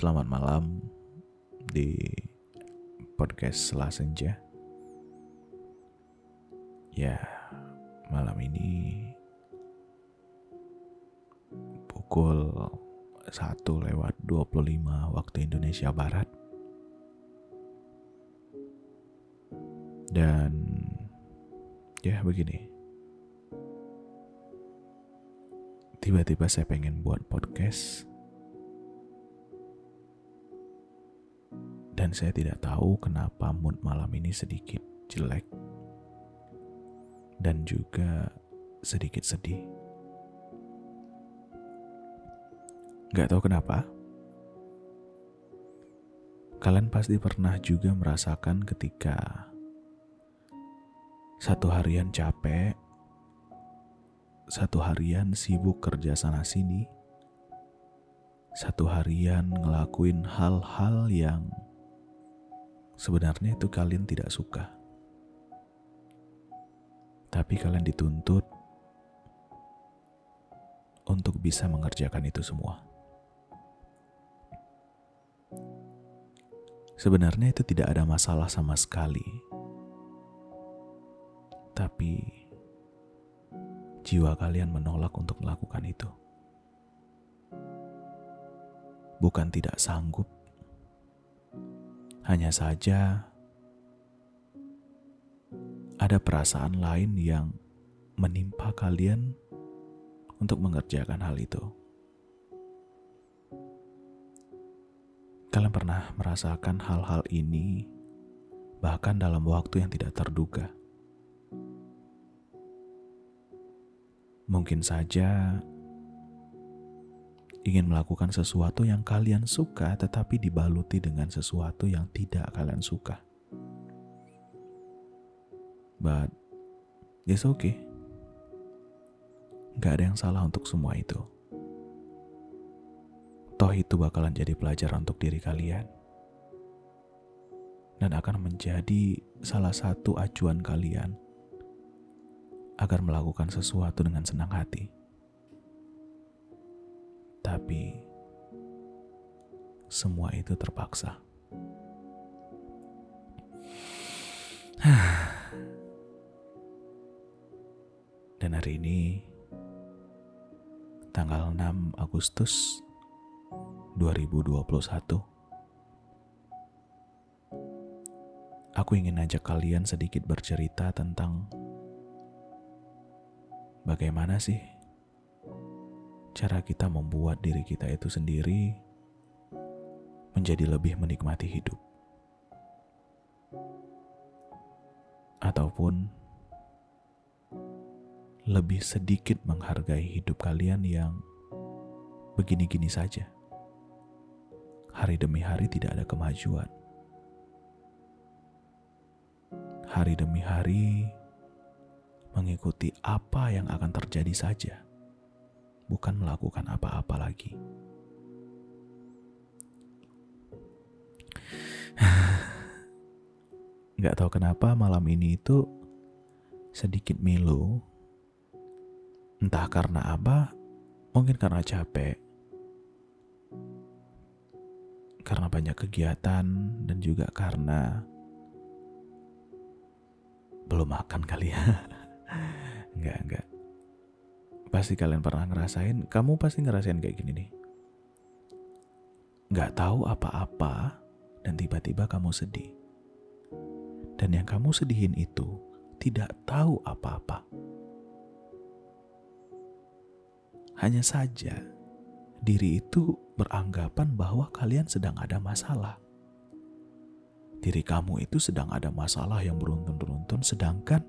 Selamat malam di podcast Selasenja. Ya, malam ini pukul 1 lewat 25 waktu Indonesia Barat. Dan ya begini. Tiba-tiba saya pengen buat podcast dan saya tidak tahu kenapa mood malam ini sedikit jelek dan juga sedikit sedih. Gak tahu kenapa. Kalian pasti pernah juga merasakan ketika satu harian capek, satu harian sibuk kerja sana sini, satu harian ngelakuin hal-hal yang sebenarnya itu kalian tidak suka. Tapi kalian dituntut untuk bisa mengerjakan itu semua. Sebenarnya itu tidak ada masalah sama sekali tapi jiwa kalian menolak untuk melakukan itu. Bukan tidak sanggup, hanya saja ada perasaan lain yang menimpa kalian untuk mengerjakan hal itu. Kalian pernah merasakan hal-hal ini, bahkan dalam waktu yang tidak terduga. Mungkin saja ingin melakukan sesuatu yang kalian suka, tetapi dibaluti dengan sesuatu yang tidak kalian suka. But it's okay. Gak ada yang salah untuk semua itu. Toh itu bakalan jadi pelajaran untuk diri kalian. Dan akan menjadi salah satu acuan kalian agar melakukan sesuatu dengan senang hati. Tapi semua itu terpaksa. Dan hari ini tanggal 6 Agustus 2021 Aku ingin ajak kalian sedikit bercerita tentang Bagaimana sih cara kita membuat diri kita itu sendiri menjadi lebih menikmati hidup? Ataupun lebih sedikit menghargai hidup kalian yang begini-gini saja. Hari demi hari tidak ada kemajuan. Hari demi hari mengikuti apa yang akan terjadi saja, bukan melakukan apa-apa lagi. Gak tahu kenapa malam ini itu sedikit milu. Entah karena apa, mungkin karena capek, karena banyak kegiatan, dan juga karena belum makan kali ya. Enggak, enggak. Pasti kalian pernah ngerasain, kamu pasti ngerasain kayak gini nih. Enggak tahu apa-apa dan tiba-tiba kamu sedih. Dan yang kamu sedihin itu tidak tahu apa-apa. Hanya saja diri itu beranggapan bahwa kalian sedang ada masalah. Diri kamu itu sedang ada masalah yang beruntun-beruntun sedangkan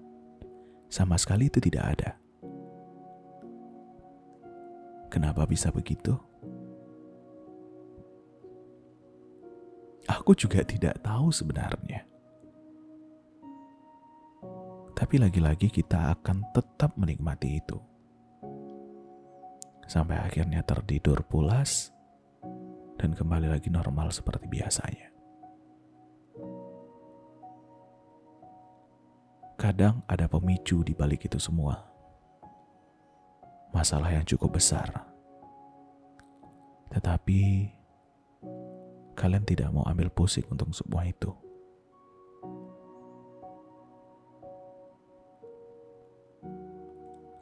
sama sekali itu tidak ada. Kenapa bisa begitu? Aku juga tidak tahu sebenarnya. Tapi lagi-lagi kita akan tetap menikmati itu. Sampai akhirnya tertidur pulas dan kembali lagi normal seperti biasanya. Kadang ada pemicu di balik itu semua. Masalah yang cukup besar. Tetapi kalian tidak mau ambil pusing untuk semua itu.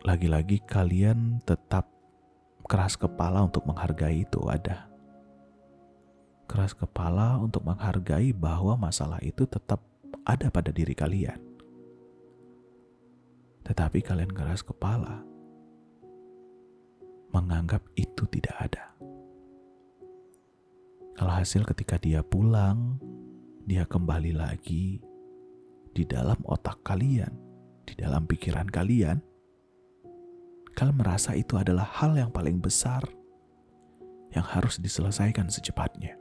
Lagi-lagi kalian tetap keras kepala untuk menghargai itu ada. Keras kepala untuk menghargai bahwa masalah itu tetap ada pada diri kalian. Tetapi kalian keras kepala menganggap itu tidak ada. Alhasil ketika dia pulang, dia kembali lagi di dalam otak kalian, di dalam pikiran kalian. Kalian merasa itu adalah hal yang paling besar yang harus diselesaikan secepatnya.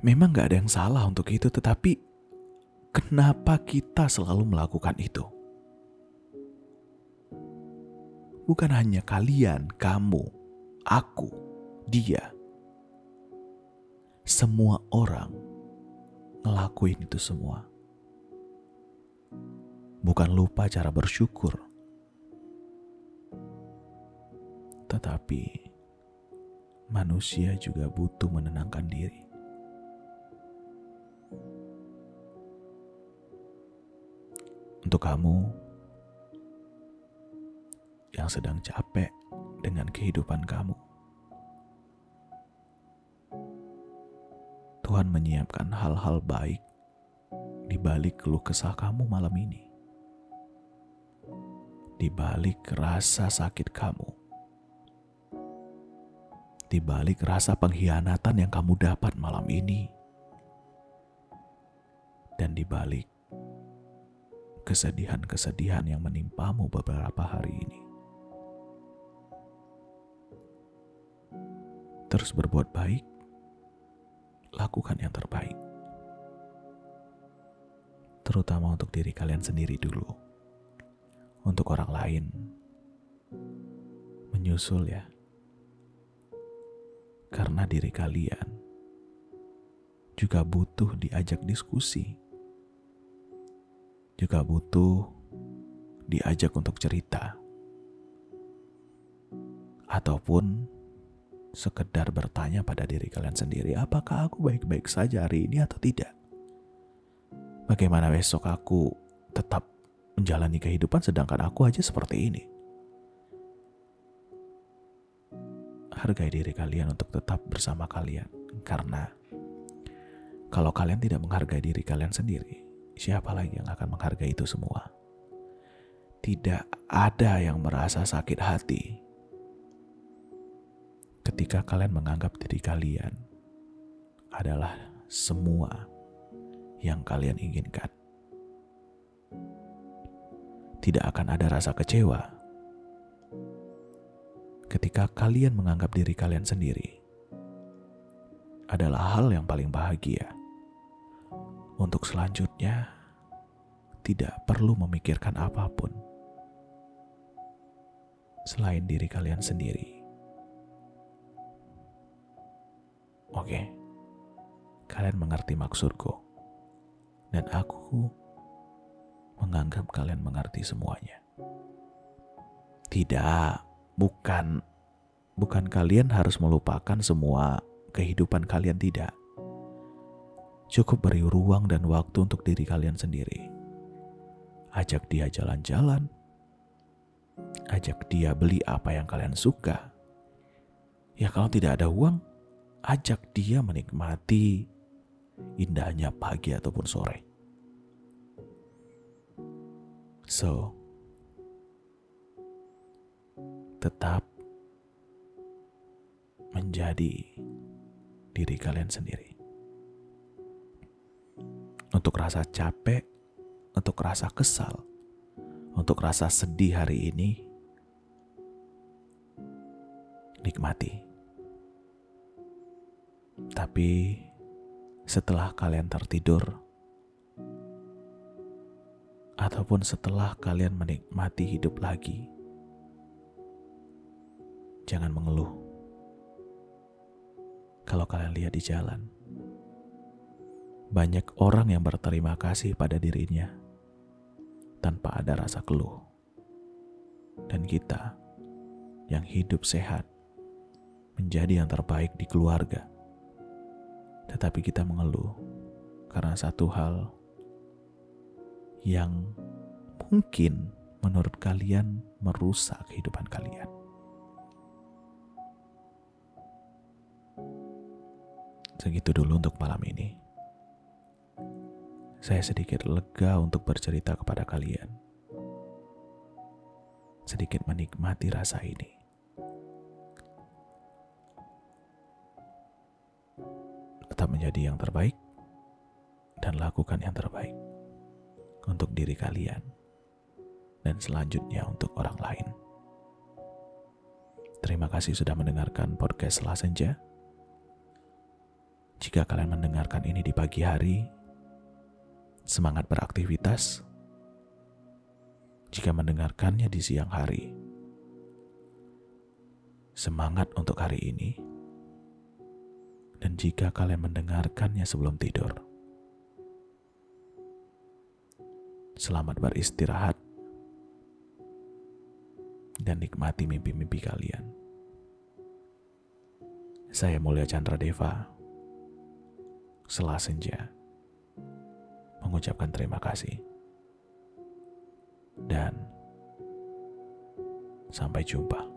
Memang gak ada yang salah untuk itu, tetapi kenapa kita selalu melakukan itu? Bukan hanya kalian, kamu, aku, dia. Semua orang ngelakuin itu semua. Bukan lupa cara bersyukur, tetapi manusia juga butuh menenangkan diri. Untuk kamu yang sedang capek dengan kehidupan kamu, Tuhan menyiapkan hal-hal baik di balik keluh kesah kamu malam ini. Di balik rasa sakit kamu. Di balik rasa pengkhianatan yang kamu dapat malam ini. Dan di balik kesedihan-kesedihan yang menimpamu beberapa hari ini. Terus berbuat baik lakukan yang terbaik. Terutama untuk diri kalian sendiri dulu. Untuk orang lain, menyusul ya. Karena diri kalian juga butuh diajak diskusi. Juga butuh diajak untuk cerita. Ataupun sekedar bertanya pada diri kalian sendiri, apakah aku baik-baik saja hari ini atau tidak? Bagaimana besok aku tetap menjalani kehidupan sedangkan aku aja seperti ini? Hargai diri kalian untuk tetap bersama kalian, karena kalau kalian tidak menghargai diri kalian sendiri, siapa lagi yang akan menghargai itu semua? Tidak ada yang merasa sakit hati ketika kalian menganggap diri kalian adalah semua yang kalian inginkan. Tidak akan ada rasa kecewa ketika kalian menganggap diri kalian sendiri adalah hal yang paling bahagia. Untuk selanjutnya, tidak perlu memikirkan apa pun selain diri kalian sendiri. Oke, kalian mengerti maksudku, dan aku menganggap kalian mengerti semuanya. Tidak, bukan, bukan kalian harus melupakan semua kehidupan kalian tidak. Cukup beri ruang dan waktu untuk diri kalian sendiri. Ajak dia jalan-jalan, ajak dia beli apa yang kalian suka. Ya kalau tidak ada uang, ajak dia menikmati indahnya pagi ataupun sore. So, tetap menjadi diri kalian sendiri. Untuk rasa capek, untuk rasa kesal, untuk rasa sedih hari ini, nikmati tapi setelah kalian tertidur, ataupun setelah kalian menikmati hidup lagi, jangan mengeluh. Kalau kalian lihat di jalan, banyak orang yang berterima kasih pada dirinya tanpa ada rasa keluh, dan kita yang hidup sehat menjadi yang terbaik di keluarga. Tetapi kita mengeluh karena satu hal yang mungkin menurut kalian merusak kehidupan kalian. Segitu dulu untuk malam ini. Saya sedikit lega untuk bercerita kepada kalian. Sedikit menikmati rasa ini. Tetap menjadi yang terbaik dan lakukan yang terbaik untuk diri kalian dan selanjutnya untuk orang lain. Terima kasih sudah mendengarkan podcast Setelah Senja. Jika kalian mendengarkan ini di pagi hari, semangat beraktivitas. Jika mendengarkannya di siang hari, semangat untuk hari ini. Dan jika kalian mendengarkannya sebelum tidur, selamat beristirahat dan nikmati mimpi-mimpi kalian. Saya Mulia Chandra Deva, Selah Senja, mengucapkan terima kasih. Dan sampai jumpa.